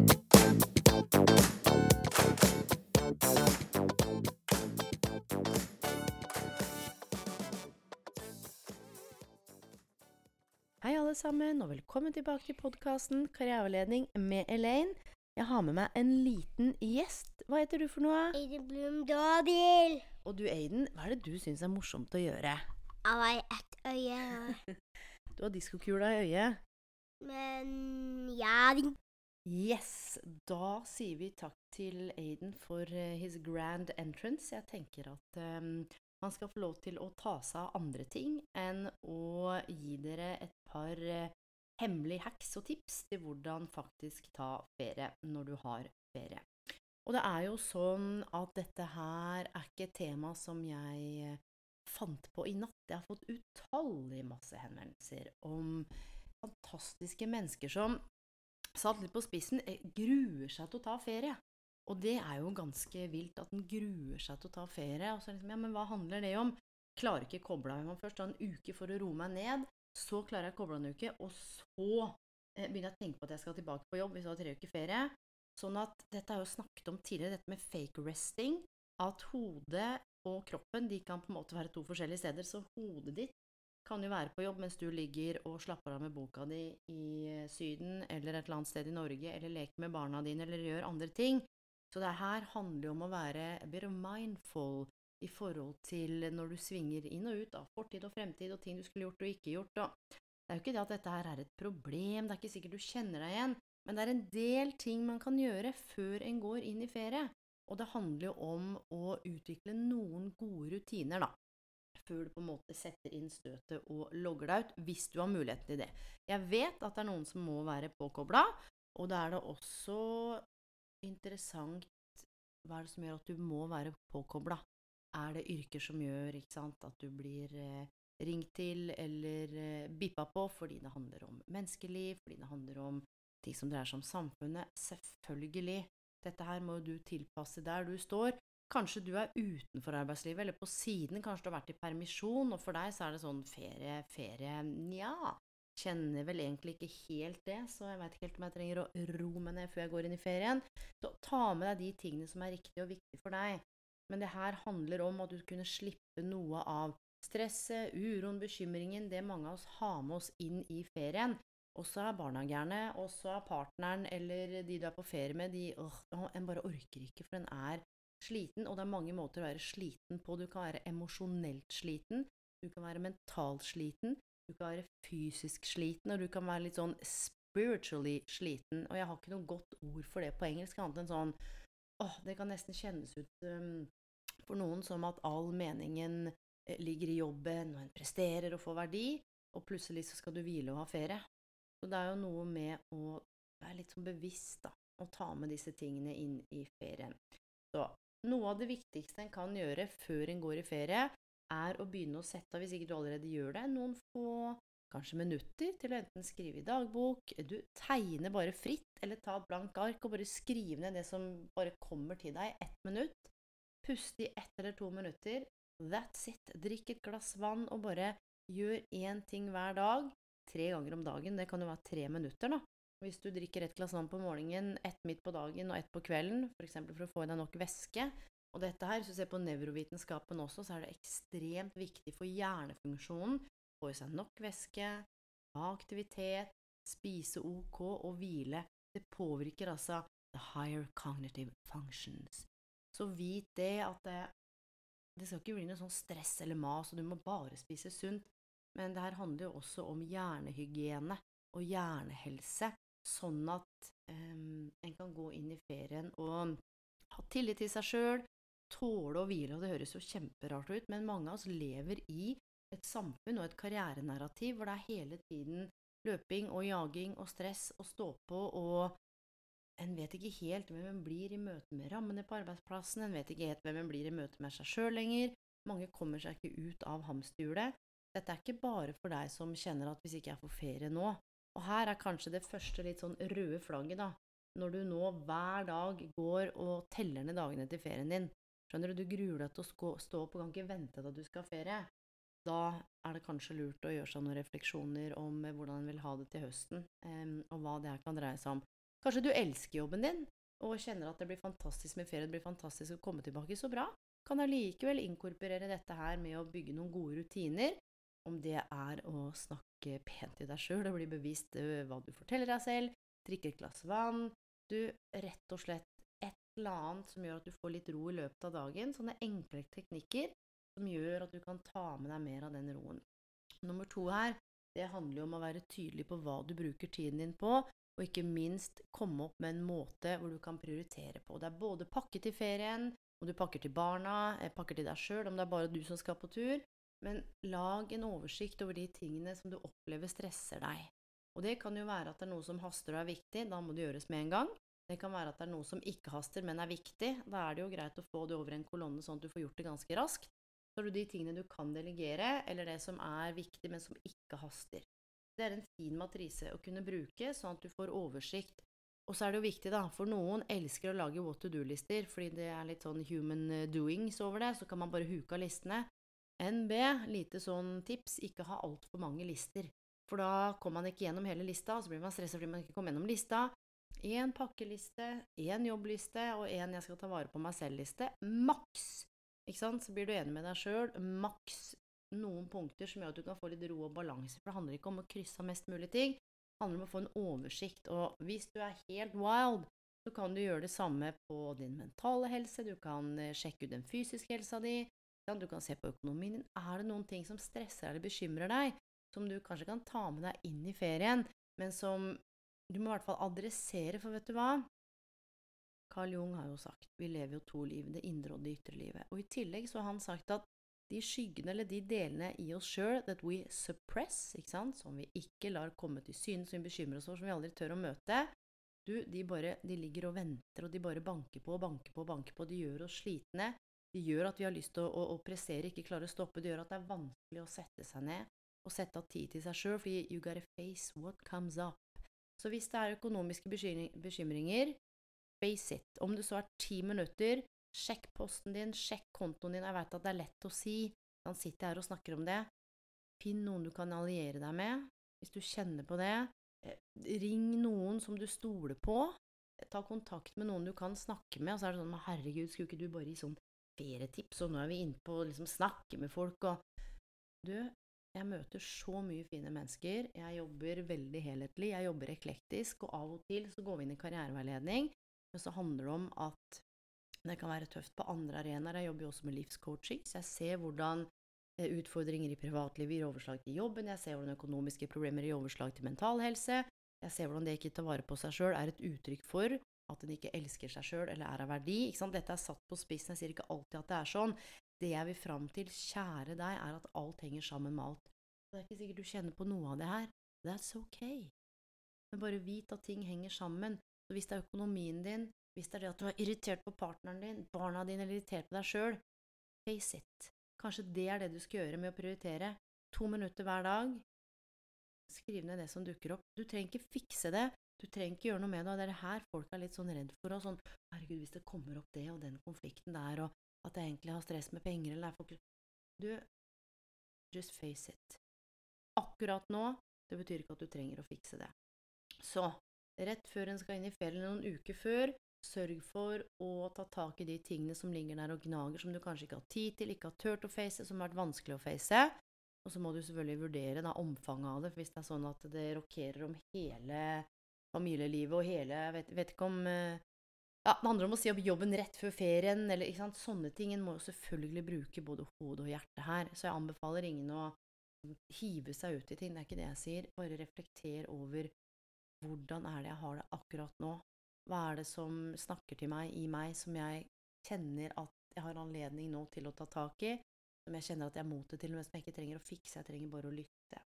Hei alle sammen, og velkommen tilbake til podkasten Karriereveiledning med Elaine. Jeg har med meg en liten gjest. Hva heter du for noe? Aiden Blum Dobil. Og du Aiden, hva er det du syns er morsomt å gjøre? Jeg har ett øye. Du har diskokula i øyet. Men ja Yes! Da sier vi takk til Aiden for eh, his grand entrance. Jeg tenker at um, han skal få lov til å ta seg av andre ting enn å gi dere et par uh, hemmelige hacks og tips til hvordan faktisk ta ferie når du har ferie. Og det er jo sånn at dette her er ikke et tema som jeg eh, fant på i natt. Jeg har fått utallig masse henvendelser om fantastiske mennesker som satt litt på spissen, eh, gruer seg til å ta ferie. Og det er jo ganske vilt at en gruer seg til å ta ferie. Og så liksom, ja, men hva handler det om? Klarer ikke koble av. Må først Ta en uke for å roe meg ned. Så klarer jeg å koble av en uke, og så eh, begynner jeg å tenke på at jeg skal tilbake på jobb hvis jeg har tre uker ferie. Sånn at dette har jeg jo snakket om tidligere, dette med fake resting. At hodet og kroppen de kan på en måte være to forskjellige steder. Så hodet ditt kan jo være på jobb mens du ligger og slapper av med boka di i eh, Syden eller et eller annet sted i Norge, eller leker med barna dine, eller gjør andre ting. Så det her handler jo om å være bit mindful i forhold til når du svinger inn og ut av fortid og fremtid og ting du skulle gjort og ikke gjort. Og det er jo ikke det at dette her er et problem, det er ikke sikkert du kjenner deg igjen, men det er en del ting man kan gjøre før en går inn i ferie. Og det handler jo om å utvikle noen gode rutiner, da før du på en måte setter inn støtet og logger deg ut, hvis du har muligheten til det. Jeg vet at det er noen som må være påkobla, og da er det også interessant hva er det som gjør at du må være påkobla. Er det yrker som gjør sant, at du blir eh, ringt til eller eh, bippa på fordi det handler om menneskeliv, fordi det handler om ting som dreier seg om samfunnet? Selvfølgelig. Dette her må du tilpasse der du står. Kanskje du er utenfor arbeidslivet, eller på siden, kanskje du har vært i permisjon, og for deg så er det sånn ferie, ferie, nja. Kjenner vel egentlig ikke helt det, så jeg veit ikke helt om jeg trenger å ro meg ned før jeg går inn i ferien. Så ta med deg de tingene som er riktige og viktige for deg. Men det her handler om at du kunne slippe noe av stresset, uroen, bekymringen, det mange av oss har med oss inn i ferien. Og så er barna gærne, og så er partneren eller de du er på ferie med, de åh, en bare orker ikke, for den er sliten, og det er mange måter å være sliten på. Du kan være emosjonelt sliten, du kan være mentalt sliten, du kan være fysisk sliten, og du kan være litt sånn spiritually sliten. Og jeg har ikke noe godt ord for det på engelsk, annet enn sånn åh, det kan nesten kjennes ut um, for noen som at all meningen eh, ligger i jobben, og en presterer og får verdi, og plutselig så skal du hvile og ha ferie. Så det er jo noe med å være litt sånn bevisst, da, og ta med disse tingene inn i ferien. Så noe av det viktigste en kan gjøre før en går i ferie, er å begynne å sette av, hvis ikke du allerede gjør det, noen få kanskje minutter til å enten skrive i dagbok, du tegner bare fritt, eller ta et blankt ark og bare skrive ned det som bare kommer til deg, ett minutt. Puste i ett eller to minutter. That's it. Drikk et glass vann og bare gjør én ting hver dag. Tre ganger om dagen. Det kan jo være tre minutter, da. Hvis du drikker ett glass vann på morgenen, ett midt på dagen og ett på kvelden, f.eks. For, for å få i deg nok væske Og dette her, hvis du ser på nevrovitenskapen også, så er det ekstremt viktig for hjernefunksjonen. Få i seg nok væske, ha aktivitet, spise ok og hvile. Det påvirker altså the higher cognitive functions. Så vit det at det, det skal ikke bli noe sånn stress eller mas, og du må bare spise sunt. Men det her handler jo også om hjernehygiene og hjernehelse, sånn at um, en kan gå inn i ferien og ha tillit til seg sjøl, tåle å hvile, og det høres jo kjemperart ut, men mange av oss lever i et samfunn og et karrierenarrativ hvor det er hele tiden løping og jaging og stress og stå på og en vet ikke helt hvem en blir i møte med rammene på arbeidsplassen, en vet ikke helt hvem en blir i møte med seg sjøl lenger, mange kommer seg ikke ut av hamsterhjulet. Dette er ikke bare for deg som kjenner at hvis ikke jeg får ferie nå, og her er kanskje det første litt sånn røde flagget, da, når du nå hver dag går og teller ned dagene til ferien din. Skjønner du, du gruer deg til å stå opp og kan ikke vente til at du skal ha ferie. Da er det kanskje lurt å gjøre seg noen refleksjoner om hvordan en vil ha det til høsten, og hva det her kan dreie seg om. Kanskje du elsker jobben din og kjenner at det blir fantastisk med ferie, det blir fantastisk å komme tilbake. Så bra. Kan allikevel inkorporere dette her med å bygge noen gode rutiner. Om det er å snakke pent til deg sjøl og bli bevisst øh, hva du forteller deg selv, drikke et glass vann Du, rett og slett et eller annet som gjør at du får litt ro i løpet av dagen. Sånne enkle teknikker som gjør at du kan ta med deg mer av den roen. Nummer to her, det handler jo om å være tydelig på hva du bruker tiden din på, og ikke minst komme opp med en måte hvor du kan prioritere på. Det er både pakke til ferien, om du pakker til barna, eh, pakker til deg sjøl, om det er bare du som skal på tur. Men lag en oversikt over de tingene som du opplever stresser deg. Og det kan jo være at det er noe som haster og er viktig, da må det gjøres med en gang. Det kan være at det er noe som ikke haster, men er viktig. Da er det jo greit å få det over en kolonne, sånn at du får gjort det ganske raskt. Så har du de tingene du kan delegere, eller det som er viktig, men som ikke haster. Det er en fin matrise å kunne bruke, sånn at du får oversikt. Og så er det jo viktig, da, for noen elsker å lage what to do-lister, fordi det er litt sånn human eh, doings over det, så kan man bare huke av listene. NB, lite sånn tips, ikke ha altfor mange lister. For da kommer man ikke gjennom hele lista, og så blir man stressa fordi man ikke kommer gjennom lista. Én pakkeliste, én jobbliste og én jeg skal ta vare på meg selv-liste. Maks! Ikke sant? Så blir du enig med deg sjøl. Maks noen punkter som gjør at du kan få litt ro og balanse. For det handler ikke om å krysse av mest mulig ting, det handler om å få en oversikt. Og hvis du er helt wild, så kan du gjøre det samme på din mentale helse, du kan eh, sjekke ut den fysiske helsa di, du kan se på økonomien din. Er det noen ting som stresser eller bekymrer deg, som du kanskje kan ta med deg inn i ferien, men som du må i hvert fall adressere, for vet du hva? Carl Jung har jo sagt vi lever jo to liv, det indre og det ytre livet. Og i tillegg så har han sagt at de skyggene eller de delene i oss sjøl that we suppress, ikke sant, som vi ikke lar komme til syne, som vi bekymrer oss over, som vi aldri tør å møte, du, de bare de ligger og venter, og de bare banker på og banker på og banker på. De gjør oss slitne. De gjør at vi har lyst til å, å, å pressere, ikke klare å stoppe. Det gjør at det er vanskelig å sette seg ned og sette av tid til seg sjøl, fordi you gotta face what comes up. Så hvis det er økonomiske bekymringer, face it. Om det så er ti minutter, Sjekk posten din, sjekk kontoen din. Jeg vet at det er lett å si. Han sitter her og snakker om det. Finn noen du kan alliere deg med, hvis du kjenner på det. Eh, ring noen som du stoler på. Ta kontakt med noen du kan snakke med. Og så er det sånn Herregud, skulle ikke du bare gi sånn ferietips, og nå er vi inne på å liksom snakke med folk og Du, jeg møter så mye fine mennesker. Jeg jobber veldig helhetlig, jeg jobber eklektisk, og av og til så går vi inn i karriereveiledning, men så handler det om at det kan være tøft på andre arenaer. Jeg jobber jo også med livscoaching, så jeg ser hvordan eh, utfordringer i privatlivet gir overslag til jobben, jeg ser hvordan økonomiske problemer gir overslag til mental helse, jeg ser hvordan det ikke tar vare på seg sjøl er et uttrykk for at en ikke elsker seg sjøl eller er av verdi. Dette er satt på spissen, jeg sier ikke alltid at det er sånn. Det jeg vil fram til, kjære deg, er at alt henger sammen med alt. Det er ikke sikkert du kjenner på noe av det her. That's okay. Men bare vit at ting henger sammen. Så hvis det er økonomien din, hvis det er det at du er irritert på partneren din, barna dine eller irritert på deg sjøl, face it. Kanskje det er det du skal gjøre med å prioritere. To minutter hver dag. Skriv ned det som dukker opp. Du trenger ikke fikse det, du trenger ikke gjøre noe med det, og det er det her folk er litt sånn redd for, og sånn herregud, hvis det kommer opp det og den konflikten der, og at jeg egentlig har stress med penger, eller er folk Du, just face it. Akkurat nå, det betyr ikke at du trenger å fikse det. Så, rett før en skal inn i ferien, noen uker før, Sørg for å ta tak i de tingene som ligger der og gnager, som du kanskje ikke har tid til, ikke har turt å face, som har vært vanskelig å face. Og så må du selvfølgelig vurdere da, omfanget av det, for hvis det er sånn at det rokkerer om hele familielivet og hele vet, vet ikke om eh, ja, Det handler om å si opp jobben rett før ferien, eller ikke sant. Sånne ting. En må jo selvfølgelig bruke både hode og hjerte her. Så jeg anbefaler ingen å hive seg ut i ting. Det er ikke det jeg sier. Bare reflekter over hvordan er det jeg har det akkurat nå. Hva er det som snakker til meg i meg, som jeg kjenner at jeg har anledning nå til å ta tak i? Som jeg kjenner at jeg har motet til, men som jeg ikke trenger å fikse, jeg trenger bare å lytte.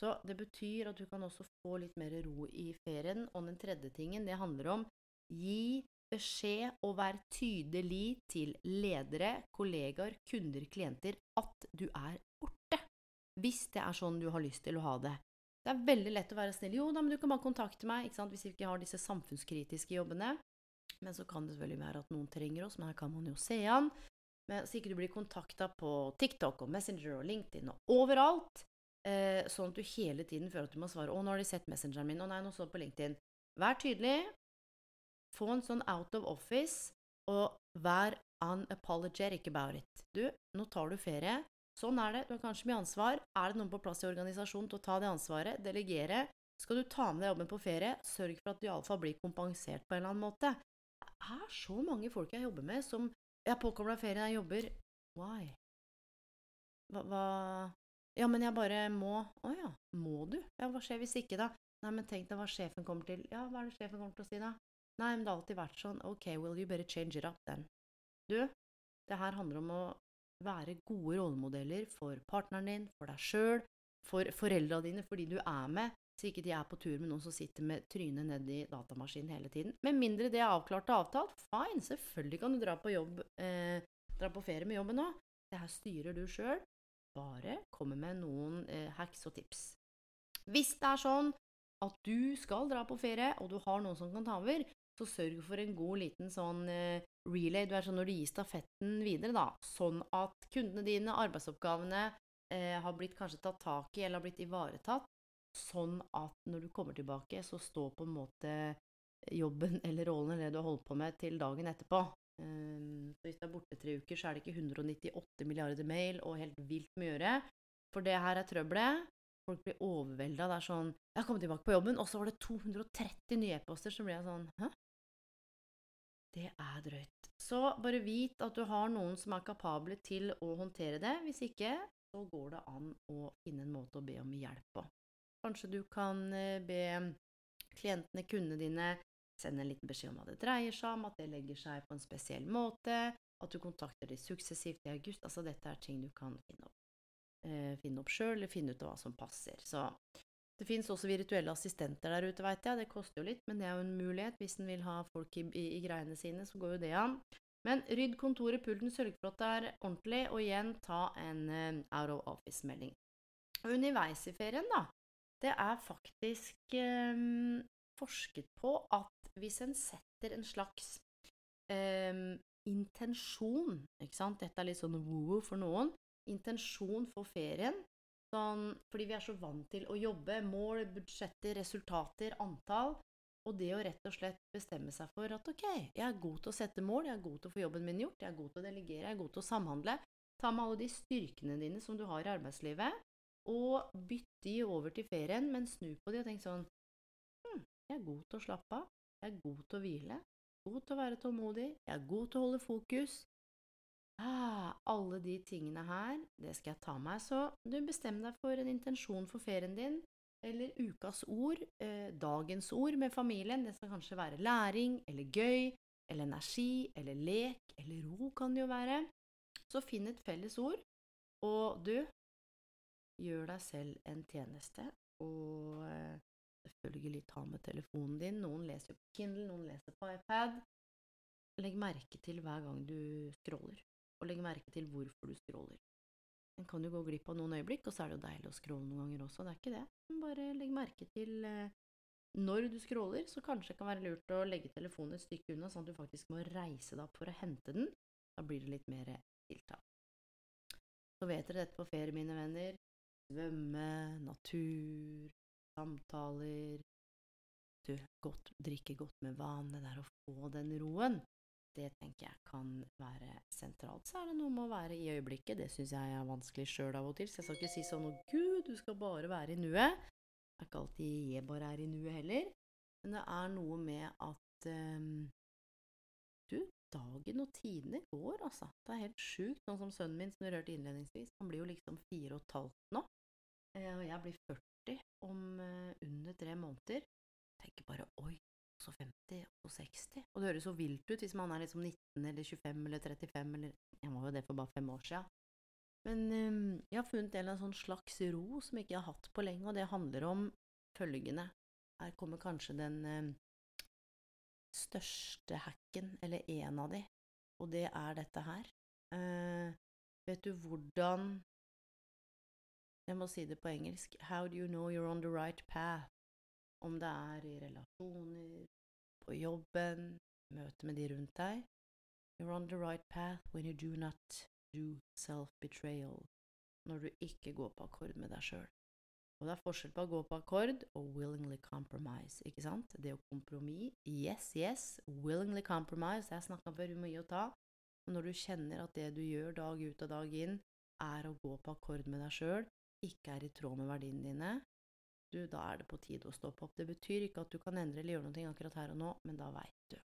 Så det betyr at du kan også få litt mer ro i ferien. Og den tredje tingen, det handler om gi beskjed og vær tydelig til ledere, kollegaer, kunder, klienter at du er borte. Hvis det er sånn du har lyst til å ha det. Det er veldig lett å være snill. Jo da, men du kan bare kontakte meg ikke sant? hvis vi ikke har disse samfunnskritiske jobbene. Men så kan det selvfølgelig være at noen trenger oss, men her kan man jo se an. Men så ikke du blir kontakta på TikTok og Messenger og LinkedIn og overalt. Eh, sånn at du hele tiden føler at du må svare 'Å, nå har de sett Messengeren min.' 'Å nei, nå det på LinkedIn.' Vær tydelig. Få en sånn out of office, og vær unapologetic about it. Du, nå tar du ferie. Sånn er det. Du har kanskje mye ansvar. Er det noen på plass i organisasjonen til å ta det ansvaret? Delegere. Skal du ta med deg jobben på ferie, sørg for at du iallfall blir kompensert på en eller annen måte. Det er så mange folk jeg jobber med som Jeg påkommer deg ferie, jeg jobber Why? Hva, hva Ja, men jeg bare må Å ja, må du? Ja, hva skjer hvis ikke, da? Nei, men tenk deg hva sjefen kommer til Ja, hva er det sjefen kommer til å si, da? Nei, men det har alltid vært sånn. Ok, well, you better change it up then. Du, det her handler om å være gode rollemodeller for partneren din, for deg sjøl, for foreldra dine fordi du er med, så ikke de er på tur med noen som sitter med trynet nedi datamaskinen hele tiden. Med mindre det er avklart og avtalt, fine, selvfølgelig kan du dra på jobb, eh, dra på ferie med jobben òg. Det her styrer du sjøl. Bare komme med noen eh, hacks og tips. Hvis det er sånn at du skal dra på ferie, og du har noen som kan ta over, så sørg for en god liten sånn eh, relay. Du er sånn når du gir stafetten videre, da. Sånn at kundene dine, arbeidsoppgavene, eh, har blitt kanskje tatt tak i eller har blitt ivaretatt. Sånn at når du kommer tilbake, så står på en måte jobben eller rollen eller det du har holdt på med, til dagen etterpå. Um, så hvis du er borte tre uker, så er det ikke 198 milliarder mail og helt vilt mye å gjøre. For det her er trøbbelet. Folk blir overvelda. Det er sånn 'Jeg har kommet tilbake på jobben', og så var det 230 nye e-poster. Så blir jeg sånn 'Hæ?' Det er drøyt. Så bare vit at du har noen som er kapable til å håndtere det. Hvis ikke, så går det an å finne en måte å be om hjelp på. Kanskje du kan eh, be klientene, kundene dine, sende en liten beskjed om hva det dreier seg om, at det legger seg på en spesiell måte, at du kontakter dem suksessivt i august. Altså, dette er ting du kan finne opp, eh, opp sjøl, eller finne ut av hva som passer. Så det fins også virtuelle assistenter der ute, veit jeg. Det koster jo litt, men det er jo en mulighet. Hvis en vil ha folk i, i, i, greiene sine, så går jo det an. Men rydd kontoret, pulten, sørg for at det er ordentlig, og igjen ta en uh, out of office-melding. Underveis i ferien, da, det er faktisk um, forsket på at hvis en setter en slags um, intensjon ikke sant? Dette er litt sånn woo for noen. Intensjon for ferien Sånn, fordi vi er så vant til å jobbe. Mål, budsjetter, resultater, antall. Og det å rett og slett bestemme seg for at ok, jeg er god til å sette mål, jeg er god til å få jobben min gjort, jeg er god til å delegere, jeg er god til å samhandle. Ta med alle de styrkene dine som du har i arbeidslivet, og bytt de over til ferien, men snu på de og tenk sånn hm, jeg er god til å slappe av, jeg er god til å hvile, god til å være tålmodig, jeg er god til å holde fokus, Ah, alle de tingene her, det skal jeg ta meg. Så du bestemmer deg for en intensjon for ferien din, eller ukas ord, eh, dagens ord med familien. Det skal kanskje være læring, eller gøy, eller energi, eller lek, eller ro kan det jo være. Så finn et felles ord, og du, gjør deg selv en tjeneste, og eh, selvfølgelig ta med telefonen din. Noen leser på Kindle, noen leser på iPad. Legg merke til hver gang du scroller og legg merke til hvorfor du scroller. En kan jo gå glipp av noen øyeblikk, og så er det jo deilig å scrolle noen ganger også, det er ikke det. Men bare legg merke til eh, når du scroller, så kanskje det kan være lurt å legge telefonen et stykke unna, sånn at du faktisk må reise deg opp for å hente den. Da blir det litt mer tiltak. Så vet dere dette på ferie, mine venner. Svømme, natur, samtaler Du, godt, drikke godt med vann, det der å få den roen det tenker jeg kan være sentralt. Så er det noe med å være i øyeblikket. Det syns jeg er vanskelig sjøl av og til. Så jeg skal ikke si sånn 'Å, gud, du skal bare være i nuet'. Det er ikke alltid jeg bare er i nuet heller. Men det er noe med at um, Du, dagen og tidene går, altså. Det er helt sjukt. Sånn som sønnen min, som du rørte innledningsvis. Han blir jo liksom fire og et halvt nå. Eh, og jeg blir 40 om uh, under tre måneder. Tenker bare 'oi, så 50, og så 60. Og det høres så vilt ut hvis man er liksom 19 eller 25 eller 35 eller Jeg var jo det for bare fem år siden. Men eh, jeg har funnet en sånn slags ro som ikke jeg har hatt på lenge, og det handler om følgende. Her kommer kanskje den eh, største hacken, eller en av de, og det er dette her. Uh, vet du hvordan Jeg må si det på engelsk. How do you know you're on the right path? Om det er i relasjoner, på jobben, møte med de rundt deg. You're on the right path when you do not do self-betrayal. Når du ikke går på akkord med deg sjøl. Og det er forskjell på å gå på akkord og willingly compromise, ikke sant? Det å kompromiss, yes, yes, willingly compromise, jeg snakka før, vi må gi og ta. Og når du kjenner at det du gjør dag ut og dag inn, er å gå på akkord med deg sjøl, ikke er i tråd med verdiene dine, du, da er det på tide å stoppe opp. Det betyr ikke at du kan endre eller gjøre noe akkurat her og nå, men da veit du.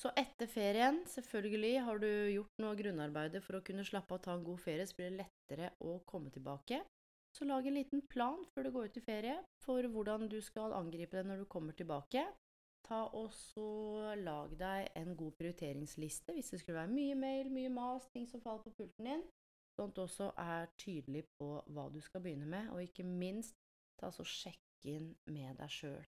Så etter ferien, selvfølgelig, har du gjort noe grunnarbeid for å kunne slappe av og ta en god ferie, så blir det lettere å komme tilbake. Så lag en liten plan før du går ut i ferie for hvordan du skal angripe det når du kommer tilbake. Ta også Lag deg en god prioriteringsliste hvis det skulle være mye mail, mye mas, ting som faller på pulten din, sånn at du også er tydelig på hva du skal begynne med, og ikke minst ta så sjekk inn med deg sjøl.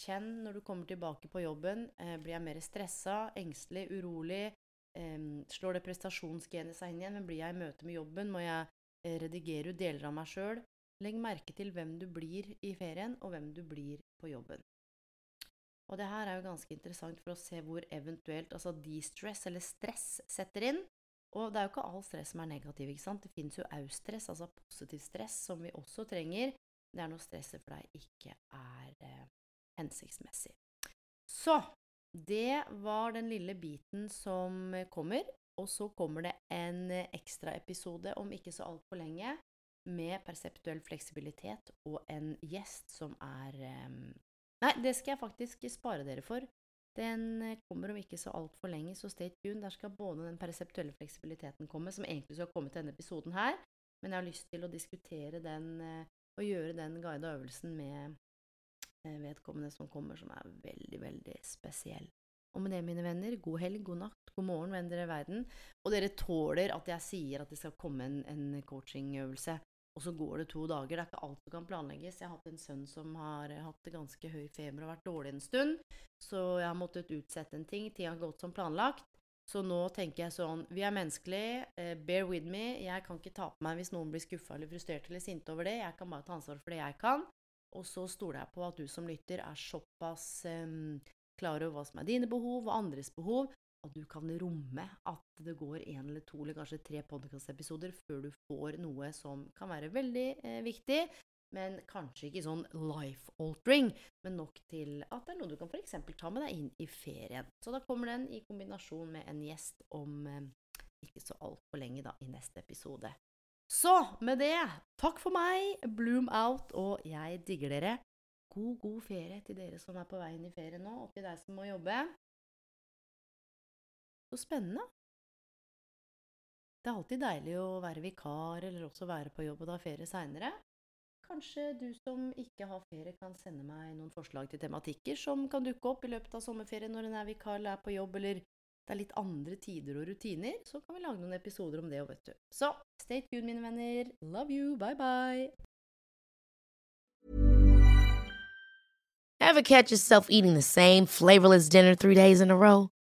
Kjenn når du kommer tilbake på jobben. Eh, blir jeg mer stressa, engstelig, urolig? Eh, slår det prestasjonsgenet seg inn igjen? Men blir jeg i møte med jobben? Må jeg eh, redigere ut deler av meg sjøl? Legg merke til hvem du blir i ferien, og hvem du blir på jobben. Og det her er jo ganske interessant for å se hvor eventuelt altså de-stress, eller stress, setter inn. Og det er jo ikke all stress som er negativ, ikke sant. Det fins jo au-stress, altså positiv stress, som vi også trenger. Det er når stresset for deg ikke er eh, hensiktsmessig. Så det var den lille biten som kommer. Og så kommer det en ekstraepisode om ikke så altfor lenge med perseptuell fleksibilitet og en gjest som er eh, Nei, det skal jeg faktisk spare dere for. Den kommer om ikke så altfor lenge, så stay tuned. Der skal både den perseptuelle fleksibiliteten komme, som egentlig skal komme til denne episoden her, men jeg har lyst til å diskutere den eh, og gjøre den guida øvelsen med eh, vedkommende som kommer, som er veldig, veldig spesiell. Og med det, mine venner, god helg, god natt, god morgen, venner i verden. Og dere tåler at jeg sier at det skal komme en, en coachingøvelse, og så går det to dager. Det er ikke alt som kan planlegges. Jeg har hatt en sønn som har hatt ganske høy feber og vært dårlig en stund, så jeg har måttet utsette en ting. Ting har gått som planlagt. Så nå tenker jeg sånn Vi er menneskelige. Uh, bear with me. Jeg kan ikke ta på meg hvis noen blir skuffa eller frustrert eller sinte over det. Jeg kan bare ta ansvar for det jeg kan. Og så stoler jeg på at du som lytter er såpass um, klar over hva som er dine behov og andres behov, at du kan romme at det går én eller to eller kanskje tre podkastepisoder før du får noe som kan være veldig eh, viktig, men kanskje ikke sånn life-altering, men nok til at det er noe du kan f.eks. ta med deg inn i ferien. Så da kommer den i kombinasjon med en gjest om eh, ikke så altfor lenge, da, i neste episode. Så med det, takk for meg, bloom out, og jeg digger dere. God, god ferie til dere som er på vei inn i ferie nå, og til deg som må jobbe. Så spennende. Det er alltid deilig å være vikar, eller også være på jobb og ta ferie seinere. Kanskje du som ikke har ferie, kan sende meg noen forslag til tematikker som kan dukke opp i løpet av sommerferien når en er vikar eller er på jobb, eller det er litt andre tider og rutiner, så kan vi lage noen episoder om det òg, vet du. Så stay tuned, mine venner. Love you. Bye, bye.